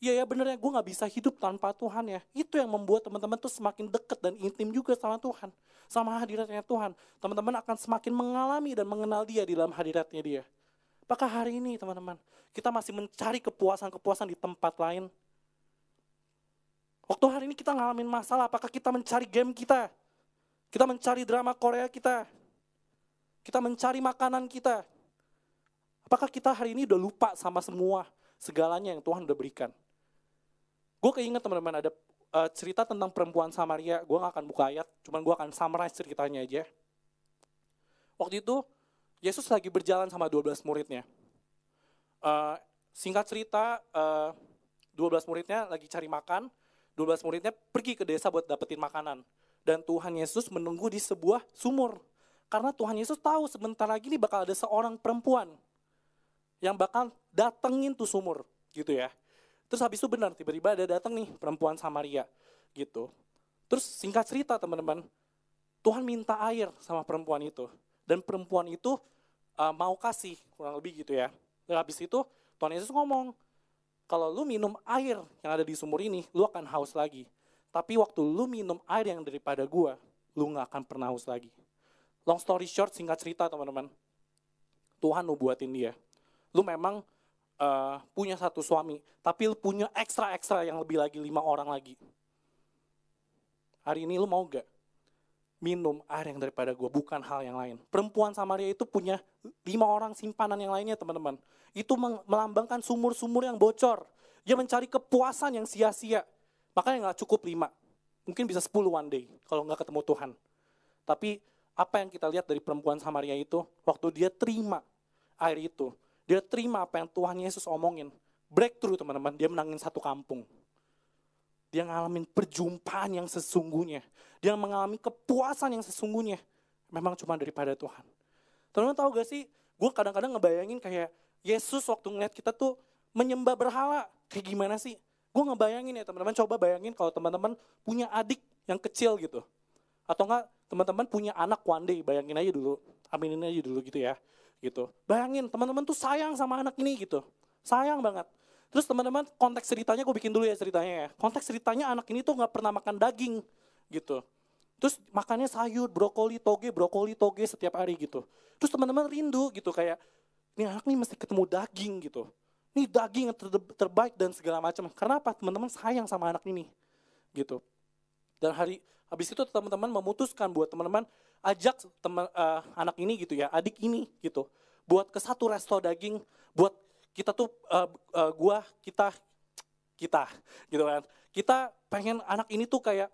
Iya ya bener ya, gue gak bisa hidup tanpa Tuhan ya. Itu yang membuat teman-teman tuh semakin dekat dan intim juga sama Tuhan. Sama hadiratnya Tuhan. Teman-teman akan semakin mengalami dan mengenal dia di dalam hadiratnya dia. Apakah hari ini teman-teman, kita masih mencari kepuasan-kepuasan di tempat lain? Waktu hari ini kita ngalamin masalah, apakah kita mencari game kita? Kita mencari drama Korea kita? Kita mencari makanan kita? Apakah kita hari ini udah lupa sama semua segalanya yang Tuhan udah berikan? Gue keinget teman-teman ada uh, cerita tentang perempuan Samaria. Gue gak akan buka ayat, cuman gue akan summarize ceritanya aja. Waktu itu Yesus lagi berjalan sama 12 muridnya. Uh, singkat cerita, uh, eh, 12 muridnya lagi cari makan, 12 muridnya pergi ke desa buat dapetin makanan. Dan Tuhan Yesus menunggu di sebuah sumur. Karena Tuhan Yesus tahu sebentar lagi nih bakal ada seorang perempuan yang bakal datengin tuh sumur gitu ya. Terus habis itu benar, tiba-tiba ada datang nih perempuan Samaria gitu. Terus singkat cerita teman-teman, Tuhan minta air sama perempuan itu. Dan perempuan itu uh, mau kasih, kurang lebih gitu ya. Dan habis itu Tuhan Yesus ngomong, kalau lu minum air yang ada di sumur ini, lu akan haus lagi. Tapi waktu lu minum air yang daripada gua, lu gak akan pernah haus lagi. Long story short, singkat cerita teman-teman. Tuhan lu buatin dia. Lu memang uh, punya satu suami, tapi lu punya ekstra-ekstra yang lebih lagi lima orang lagi. Hari ini lu mau gak minum air yang daripada gue, bukan hal yang lain. Perempuan Samaria itu punya lima orang simpanan yang lainnya teman-teman. Itu melambangkan sumur-sumur yang bocor. Dia mencari kepuasan yang sia-sia. Makanya nggak cukup lima. Mungkin bisa sepuluh one day kalau nggak ketemu Tuhan. Tapi apa yang kita lihat dari perempuan Samaria itu, waktu dia terima air itu, dia terima apa yang Tuhan Yesus omongin. Breakthrough teman-teman, dia menangin satu kampung. Dia ngalamin perjumpaan yang sesungguhnya. Dia mengalami kepuasan yang sesungguhnya. Memang cuma daripada Tuhan. Teman-teman tahu gak sih, gue kadang-kadang ngebayangin kayak Yesus waktu ngeliat kita tuh menyembah berhala. Kayak gimana sih? Gue ngebayangin ya teman-teman, coba bayangin kalau teman-teman punya adik yang kecil gitu. Atau enggak teman-teman punya anak one day, bayangin aja dulu, aminin aja dulu gitu ya. Gitu. Bayangin teman-teman tuh sayang sama anak ini gitu. Sayang banget. Terus teman-teman konteks ceritanya gue bikin dulu ya ceritanya ya. Konteks ceritanya anak ini tuh nggak pernah makan daging gitu. Terus makannya sayur, brokoli, toge, brokoli, toge setiap hari gitu. Terus teman-teman rindu gitu kayak, ini anak nih mesti ketemu daging gitu. Ini daging yang ter terbaik dan segala macam. Karena apa? Teman-teman sayang sama anak ini. Gitu. Dan hari habis itu teman-teman memutuskan buat teman-teman ajak teman uh, anak ini gitu ya, adik ini gitu. Buat ke satu resto daging, buat kita tuh uh, uh, gua kita kita gitu kan. Kita pengen anak ini tuh kayak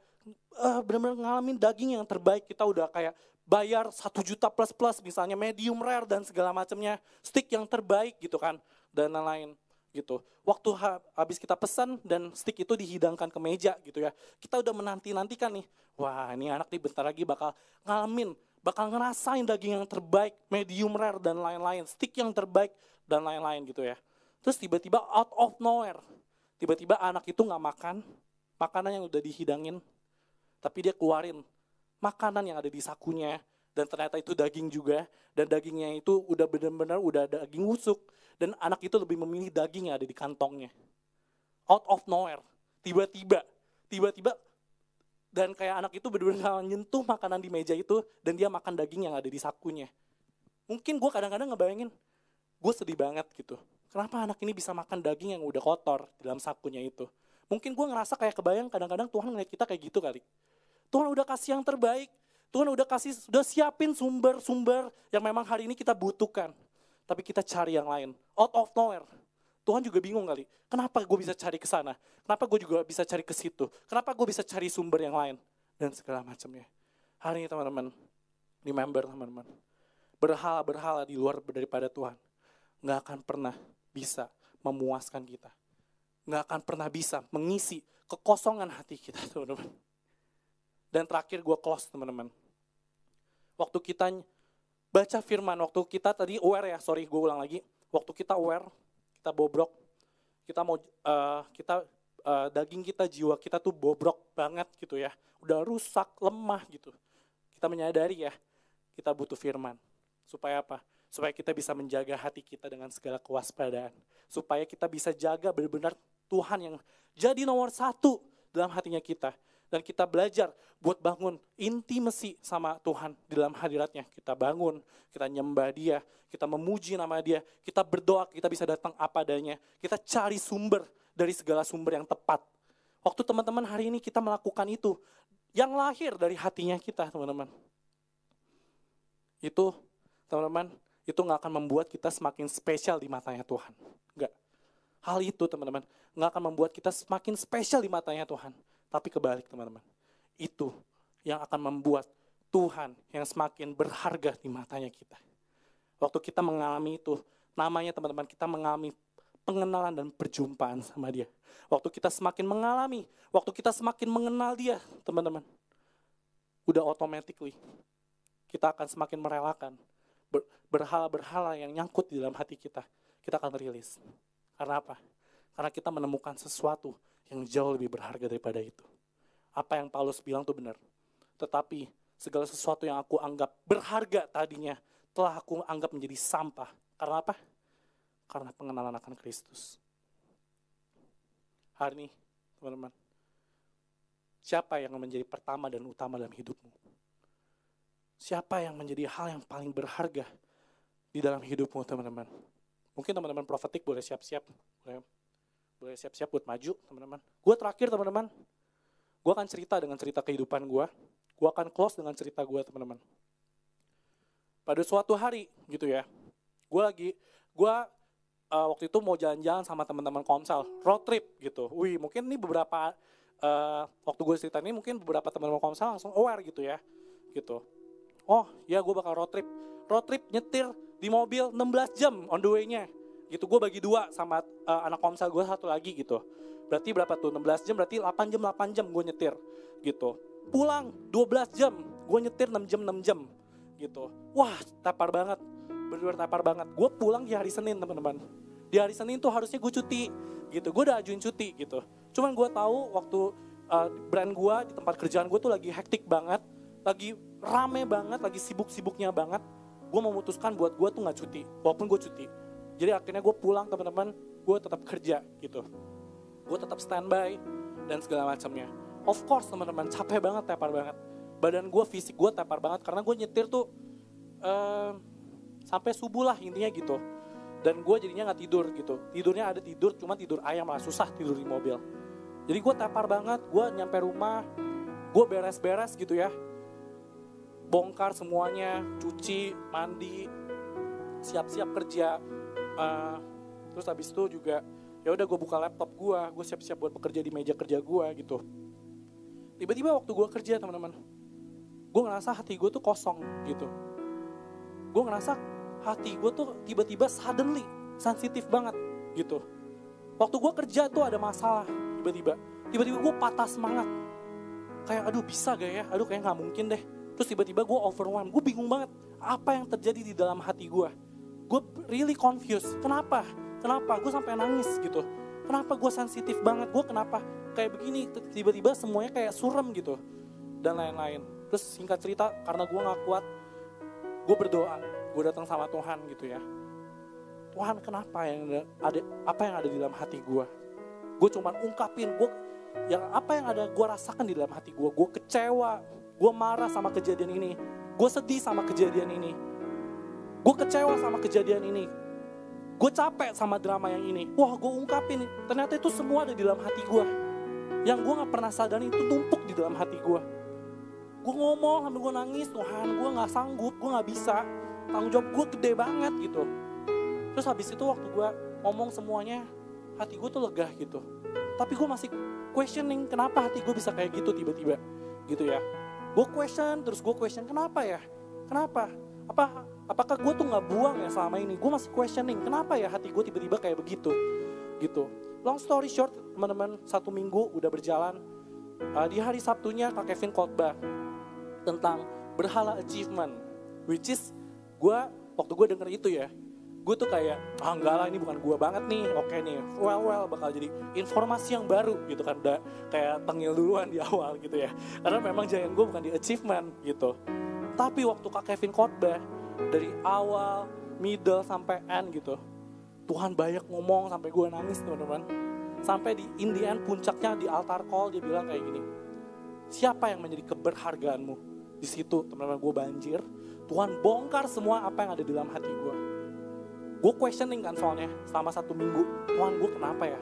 uh, benar-benar ngalamin daging yang terbaik. Kita udah kayak bayar satu juta plus plus misalnya medium rare dan segala macamnya stick yang terbaik gitu kan dan lain-lain gitu. Waktu ha habis kita pesan dan stick itu dihidangkan ke meja gitu ya. Kita udah menanti-nantikan nih. Wah, ini anak nih bentar lagi bakal ngalamin, bakal ngerasain daging yang terbaik, medium rare dan lain-lain, stick yang terbaik dan lain-lain gitu ya. Terus tiba-tiba out of nowhere, tiba-tiba anak itu nggak makan makanan yang udah dihidangin tapi dia keluarin makanan yang ada di sakunya dan ternyata itu daging juga. Dan dagingnya itu udah benar-benar udah daging busuk. Dan anak itu lebih memilih daging yang ada di kantongnya. Out of nowhere. Tiba-tiba. Tiba-tiba dan kayak anak itu benar-benar nyentuh makanan di meja itu dan dia makan daging yang ada di sakunya. Mungkin gue kadang-kadang ngebayangin gue sedih banget gitu. Kenapa anak ini bisa makan daging yang udah kotor dalam sakunya itu? Mungkin gue ngerasa kayak kebayang kadang-kadang Tuhan ngeliat kita kayak gitu kali. Tuhan udah kasih yang terbaik. Tuhan udah kasih, sudah siapin sumber-sumber yang memang hari ini kita butuhkan. Tapi kita cari yang lain. Out of nowhere. Tuhan juga bingung kali. Kenapa gue bisa cari ke sana? Kenapa gue juga bisa cari ke situ? Kenapa gue bisa cari sumber yang lain? Dan segala macamnya. Hari ini teman-teman, remember teman-teman. Berhala-berhala di luar daripada Tuhan. Nggak akan pernah bisa memuaskan kita. Nggak akan pernah bisa mengisi kekosongan hati kita teman-teman. Dan terakhir gue close teman-teman. Waktu kita baca firman, waktu kita tadi aware ya, sorry gue ulang lagi. Waktu kita aware, kita bobrok, kita mau uh, kita uh, daging kita, jiwa kita tuh bobrok banget gitu ya. Udah rusak, lemah gitu. Kita menyadari ya, kita butuh firman. Supaya apa? Supaya kita bisa menjaga hati kita dengan segala kewaspadaan. Supaya kita bisa jaga benar-benar Tuhan yang jadi nomor satu dalam hatinya kita dan kita belajar buat bangun intimasi sama Tuhan di dalam hadiratnya. Kita bangun, kita nyembah dia, kita memuji nama dia, kita berdoa, kita bisa datang apa adanya. Kita cari sumber dari segala sumber yang tepat. Waktu teman-teman hari ini kita melakukan itu, yang lahir dari hatinya kita teman-teman. Itu teman-teman, itu nggak akan membuat kita semakin spesial di matanya Tuhan. Enggak. Hal itu teman-teman, nggak akan membuat kita semakin spesial di matanya Tuhan tapi kebalik teman-teman. Itu yang akan membuat Tuhan yang semakin berharga di matanya kita. Waktu kita mengalami itu, namanya teman-teman kita mengalami pengenalan dan perjumpaan sama dia. Waktu kita semakin mengalami, waktu kita semakin mengenal dia, teman-teman. Udah automatically kita akan semakin merelakan berhala-berhala yang nyangkut di dalam hati kita. Kita akan rilis. Karena apa? Karena kita menemukan sesuatu yang jauh lebih berharga daripada itu. Apa yang Paulus bilang itu benar. Tetapi segala sesuatu yang aku anggap berharga tadinya telah aku anggap menjadi sampah. Karena apa? Karena pengenalan akan Kristus. Hari ini, teman-teman, siapa yang menjadi pertama dan utama dalam hidupmu? Siapa yang menjadi hal yang paling berharga di dalam hidupmu, teman-teman? Mungkin teman-teman profetik boleh siap-siap, boleh siap-siap buat maju teman-teman. Gue terakhir teman-teman, gue akan cerita dengan cerita kehidupan gue, gue akan close dengan cerita gue teman-teman. Pada suatu hari gitu ya, gue lagi, gue uh, waktu itu mau jalan-jalan sama teman-teman komsel, road trip gitu. Wih mungkin ini beberapa, uh, waktu gue cerita ini mungkin beberapa teman-teman komsel langsung aware gitu ya, gitu. Oh ya gue bakal road trip, road trip nyetir di mobil 16 jam on the way-nya gitu gue bagi dua sama uh, anak komsel gue satu lagi gitu. Berarti berapa tuh? 16 jam berarti 8 jam 8 jam gue nyetir gitu. Pulang 12 jam gue nyetir 6 jam 6 jam gitu. Wah tapar banget. Benar tapar banget. Gue pulang di hari Senin teman-teman. Di di hari Senin tuh harusnya gue cuti gitu. Gue udah ajuin cuti gitu. Cuman gue tahu waktu uh, brand gue di tempat kerjaan gue tuh lagi hektik banget lagi rame banget lagi sibuk-sibuknya banget. Gue memutuskan buat gue tuh nggak cuti walaupun gue cuti jadi akhirnya gue pulang teman-teman. Gue tetap kerja gitu. Gue tetap standby dan segala macamnya. Of course teman-teman capek banget tepar banget. Badan gue fisik gue tepar banget karena gue nyetir tuh uh, sampai subuh lah intinya gitu. Dan gue jadinya nggak tidur gitu. Tidurnya ada tidur cuma tidur ayam lah susah tidur di mobil. Jadi gue tepar banget gue nyampe rumah gue beres-beres gitu ya. Bongkar semuanya cuci mandi siap-siap kerja uh, terus habis itu juga ya udah gue buka laptop gue gue siap-siap buat bekerja di meja kerja gue gitu tiba-tiba waktu gue kerja teman-teman gue ngerasa hati gue tuh kosong gitu gue ngerasa hati gue tuh tiba-tiba suddenly sensitif banget gitu. Waktu gue kerja tuh ada masalah tiba-tiba. Tiba-tiba gue patah semangat. Kayak aduh bisa gak ya? Aduh kayak gak mungkin deh. Terus tiba-tiba gue overwhelmed. Gue bingung banget apa yang terjadi di dalam hati gue. Gue really confused. Kenapa? Kenapa? Gue sampai nangis gitu. Kenapa gue sensitif banget? Gue kenapa kayak begini? Tiba-tiba semuanya kayak surem gitu. Dan lain-lain. Terus singkat cerita, karena gue gak kuat, gue berdoa gue datang sama Tuhan gitu ya Tuhan kenapa yang ada apa yang ada di dalam hati gue gue cuma ungkapin gue yang apa yang ada gue rasakan di dalam hati gue gue kecewa gue marah sama kejadian ini gue sedih sama kejadian ini gue kecewa sama kejadian ini. Gue capek sama drama yang ini. Wah gue ungkapin ternyata itu semua ada di dalam hati gue yang gue nggak pernah sadar itu tumpuk di dalam hati gue gue ngomong sambil gue nangis Tuhan gue nggak sanggup gue nggak bisa. Tanggung jawab gue gede banget gitu. Terus habis itu waktu gue ngomong semuanya hati gue tuh lega gitu. Tapi gue masih questioning kenapa hati gue bisa kayak gitu tiba-tiba? Gitu ya. Gue question terus gue question kenapa ya? Kenapa? Apa apakah gue tuh nggak buang ya selama ini? Gue masih questioning kenapa ya hati gue tiba-tiba kayak begitu? Gitu. Long story short teman-teman satu minggu udah berjalan. Uh, di hari Sabtunya kak Kevin khotbah tentang berhala achievement which is gue waktu gue denger itu ya gue tuh kayak ah enggak lah ini bukan gue banget nih. Oke nih well well bakal jadi informasi yang baru gitu kan udah kayak tengil duluan di awal gitu ya. Karena memang jangan gue bukan di achievement gitu. Tapi waktu kak Kevin khotbah dari awal middle sampai end gitu Tuhan banyak ngomong sampai gue nangis teman-teman sampai di Indian puncaknya di altar call dia bilang kayak gini siapa yang menjadi keberhargaanmu di situ teman-teman gue banjir Tuhan bongkar semua apa yang ada di dalam hati gue. Gue questioning kan soalnya selama satu minggu. Tuhan gue kenapa ya?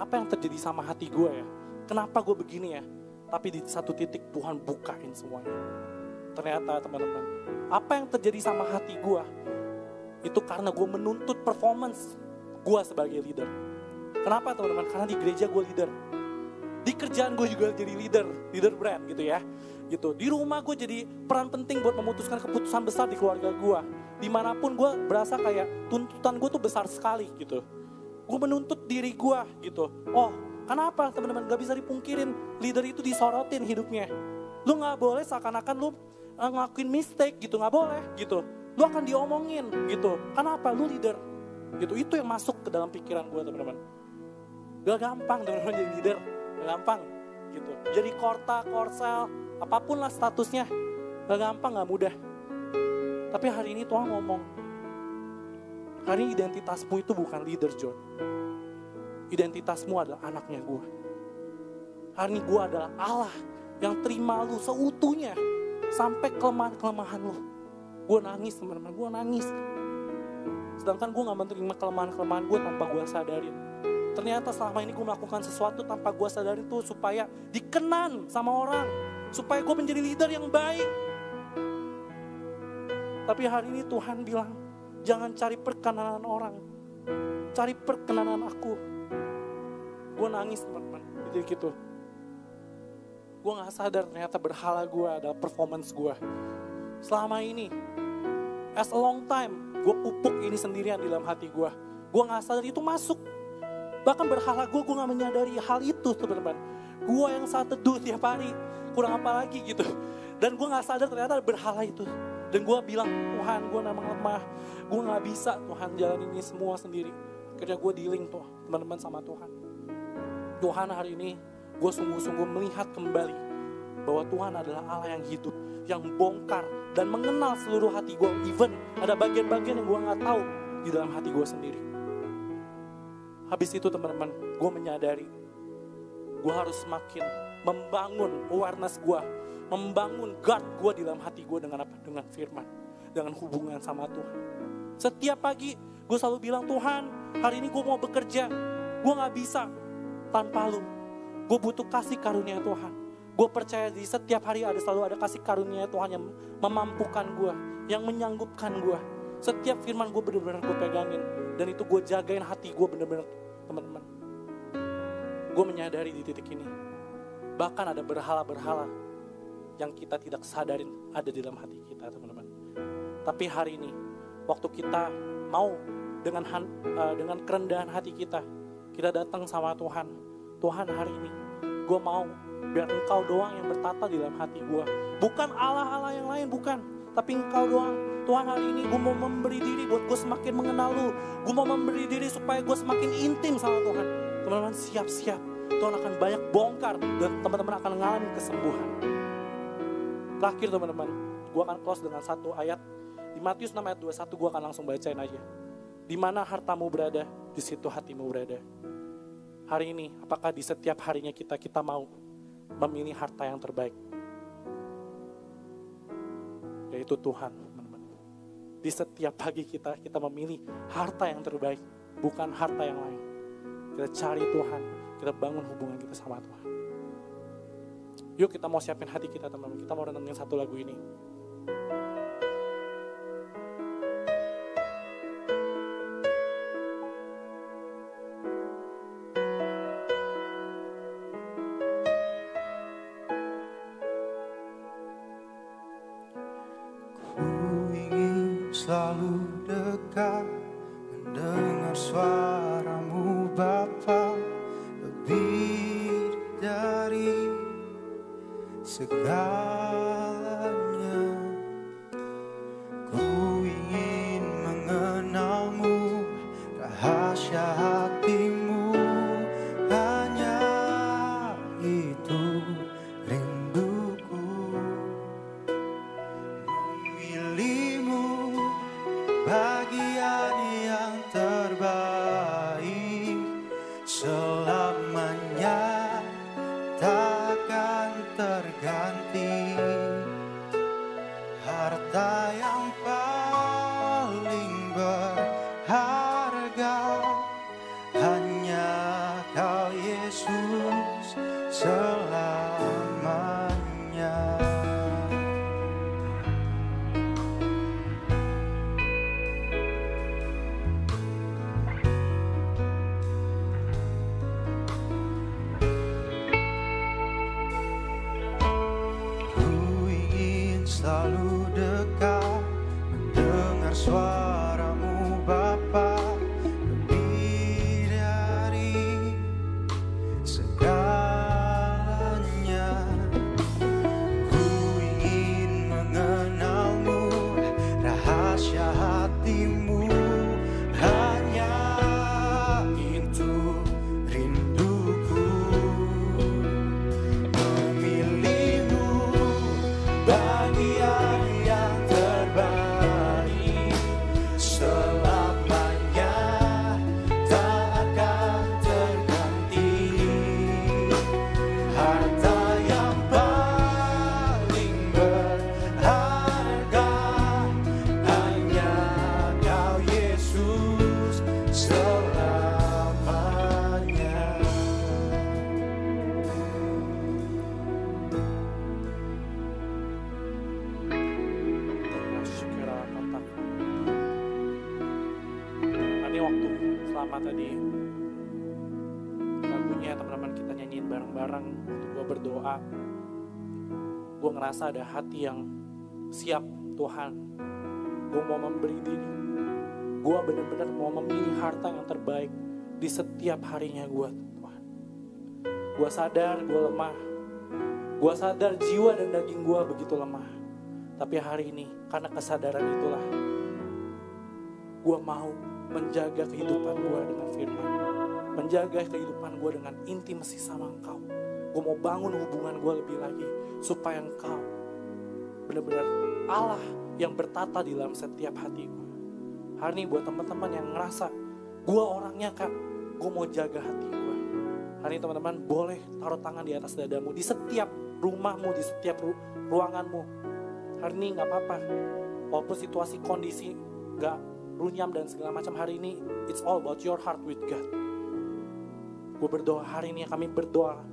Apa yang terjadi sama hati gue ya? Kenapa gue begini ya? Tapi di satu titik Tuhan bukain semuanya. Ternyata teman-teman, apa yang terjadi sama hati gue? Itu karena gue menuntut performance gue sebagai leader. Kenapa teman-teman? Karena di gereja gue leader. Di kerjaan gue juga jadi leader, leader brand gitu ya gitu. Di rumah gue jadi peran penting buat memutuskan keputusan besar di keluarga gue. Di mana pun gue berasa kayak tuntutan gue tuh besar sekali gitu. Gue menuntut diri gue gitu. Oh, kenapa teman-teman gak bisa dipungkirin leader itu disorotin hidupnya. Lu gak boleh seakan-akan lu uh, ngelakuin mistake gitu, gak boleh gitu. Lu akan diomongin gitu. Kenapa? Lu leader. Gitu, itu yang masuk ke dalam pikiran gue teman-teman. Gak gampang teman-teman jadi leader. Gak gampang gitu. Jadi korta, korsel, apa pun lah statusnya, gak gampang, gak mudah. Tapi hari ini Tuhan ngomong, hari ini identitasmu itu bukan leader John. Identitasmu adalah anaknya gue. Hari ini gue adalah Allah yang terima lu seutuhnya sampai kelemahan-kelemahan lu. Gue nangis teman-teman, gue nangis. Sedangkan gue gak menerima kelemahan-kelemahan gue tanpa gue sadarin. Ternyata selama ini gue melakukan sesuatu tanpa gue sadarin tuh supaya dikenan sama orang supaya gue menjadi leader yang baik. Tapi hari ini Tuhan bilang, jangan cari perkenanan orang, cari perkenanan aku. Gue nangis teman-teman, jadi gitu. Gue gak sadar ternyata berhala gue adalah performance gue. Selama ini, as a long time, gue pupuk ini sendirian di dalam hati gue. Gue gak sadar itu masuk. Bahkan berhala gue, gue gak menyadari hal itu teman-teman. Gue yang saat teduh tiap hari, kurang apa lagi gitu. Dan gue gak sadar ternyata berhala itu. Dan gue bilang, Tuhan gue memang lemah. Gue gak bisa Tuhan jalan ini semua sendiri. Akhirnya gue dealing tuh teman-teman sama Tuhan. Tuhan hari ini gue sungguh-sungguh melihat kembali bahwa Tuhan adalah Allah yang hidup, yang bongkar dan mengenal seluruh hati gue. Even ada bagian-bagian yang gue nggak tahu di dalam hati gue sendiri. Habis itu teman-teman, gue menyadari gue harus semakin membangun awareness gue, membangun guard gue di dalam hati gue dengan apa? Dengan firman, dengan hubungan sama Tuhan. Setiap pagi gue selalu bilang Tuhan, hari ini gue mau bekerja, gue nggak bisa tanpa lu. Gue butuh kasih karunia Tuhan. Gue percaya di setiap hari ada selalu ada kasih karunia Tuhan yang memampukan gue, yang menyanggupkan gue. Setiap firman gue benar-benar gue pegangin. Dan itu gue jagain hati gue benar-benar teman-teman. Gue menyadari di titik ini. Bahkan ada berhala-berhala yang kita tidak sadarin ada di dalam hati kita teman-teman. Tapi hari ini, waktu kita mau dengan uh, dengan kerendahan hati kita, kita datang sama Tuhan. Tuhan hari ini, gue mau biar engkau doang yang bertata di dalam hati gue. Bukan Allah-Allah yang lain, bukan. Tapi engkau doang. Tuhan hari ini gue mau memberi diri buat gue semakin mengenal lu. Gue mau memberi diri supaya gue semakin intim sama Tuhan. Teman-teman siap-siap. Tuhan akan banyak bongkar dan teman-teman akan mengalami kesembuhan. Terakhir teman-teman, gue akan close dengan satu ayat. Di Matius 6 ayat 21 gue akan langsung bacain aja. Di mana hartamu berada, di situ hatimu berada. Hari ini, apakah di setiap harinya kita kita mau memilih harta yang terbaik. Yaitu Tuhan, teman-teman. Di setiap pagi kita, kita memilih harta yang terbaik, bukan harta yang lain. Kita cari Tuhan, kita bangun hubungan kita sama Tuhan. Yuk kita mau siapin hati kita teman-teman, kita mau renungin satu lagu ini. selalu dekat. Ngerasa ada hati yang siap Tuhan. Gue mau memberi diri. Gue benar-benar mau memilih harta yang terbaik di setiap harinya gue Tuhan. Gue sadar gue lemah. Gue sadar jiwa dan daging gue begitu lemah. Tapi hari ini karena kesadaran itulah gue mau menjaga kehidupan gue dengan firman. Menjaga kehidupan gue dengan intimasi sama engkau. Gue mau bangun hubungan gue lebih lagi. Supaya engkau benar-benar Allah yang bertata di dalam setiap hati gue. Hari ini buat teman-teman yang ngerasa gue orangnya kan, gue mau jaga hati gue. Hari ini teman-teman boleh taruh tangan di atas dadamu di setiap rumahmu, di setiap ru ruanganmu. Hari ini nggak apa-apa, walaupun situasi kondisi nggak runyam dan segala macam hari ini, it's all about your heart with God. Gue berdoa hari ini kami berdoa,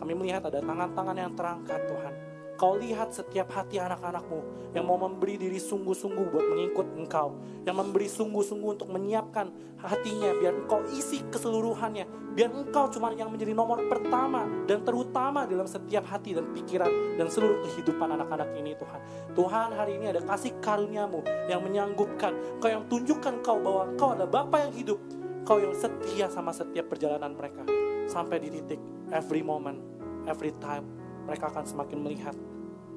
kami melihat ada tangan-tangan yang terangkat Tuhan Kau lihat setiap hati anak-anakmu yang mau memberi diri sungguh-sungguh buat mengikut engkau. Yang memberi sungguh-sungguh untuk menyiapkan hatinya biar engkau isi keseluruhannya. Biar engkau cuma yang menjadi nomor pertama dan terutama dalam setiap hati dan pikiran dan seluruh kehidupan anak-anak ini Tuhan. Tuhan hari ini ada kasih karuniamu yang menyanggupkan. Kau yang tunjukkan kau bahwa kau ada Bapa yang hidup. Kau yang setia sama setiap perjalanan mereka. Sampai di titik every moment, every time mereka akan semakin melihat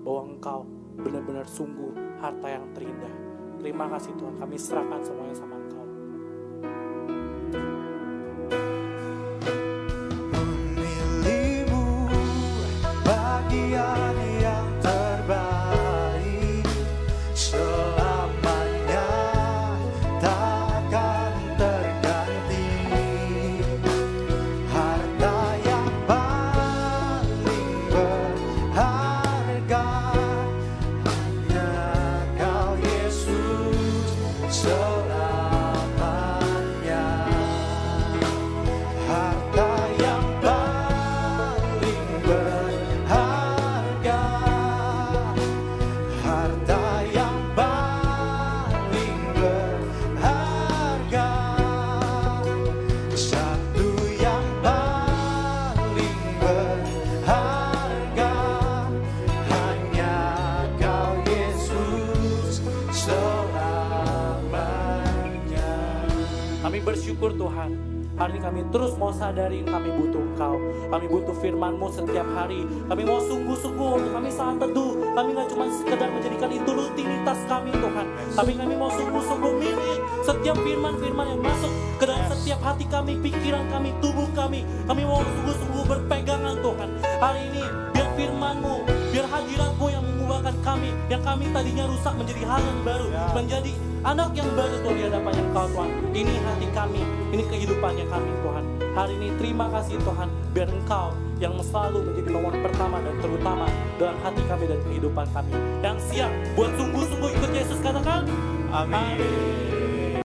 bahwa engkau benar-benar sungguh harta yang terindah. Terima kasih Tuhan, kami serahkan semuanya sama Kami butuh firman-Mu setiap hari. Kami mau sungguh-sungguh untuk kami saat teduh. Kami nggak cuma sekedar menjadikan itu rutinitas kami Tuhan. Tapi kami mau sungguh-sungguh milih setiap firman-firman yang masuk ke dalam setiap hati kami, pikiran kami, tubuh kami. Kami mau sungguh-sungguh berpegangan Tuhan. Hari ini biar firman-Mu, biar hadirat-Mu yang mengubahkan kami. Yang kami tadinya rusak menjadi hal yang baru. Ya. Menjadi anak yang baru Tuhan di hadapan Engkau Tuhan. Ini hati kami, ini kehidupannya kami Tuhan. Hari ini terima kasih Tuhan, biar Engkau yang selalu menjadi nomor pertama dan terutama dalam hati kami dan kehidupan kami. Yang siap buat sungguh-sungguh ikut Yesus katakan, Amin. Amin.